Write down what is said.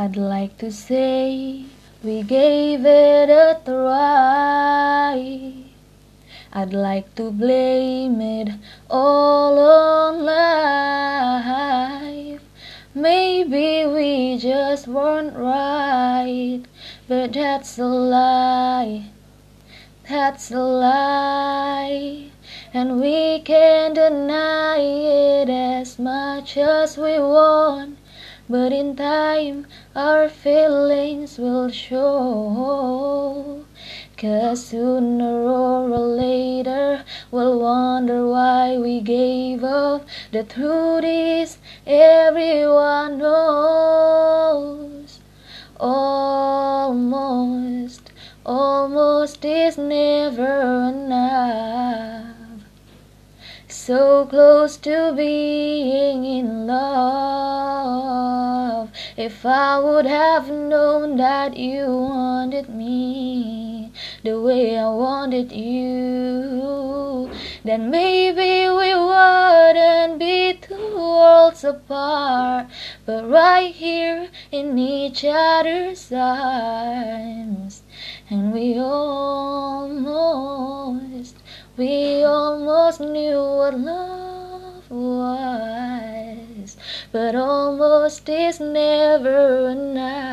I'd like to say we gave it a try. I'd like to blame it all on life. Maybe we just weren't right, but that's a lie. That's a lie, and we can't deny it as much as we want. But in time, our feelings will show. Cause sooner or later, we'll wonder why we gave up. The truth is, everyone knows. Almost, almost is never enough. So close to being in love. If I would have known that you wanted me the way I wanted you, then maybe we wouldn't be two worlds apart, but right here in each other's arms. And we almost, we almost knew what love was, but almost is never enough.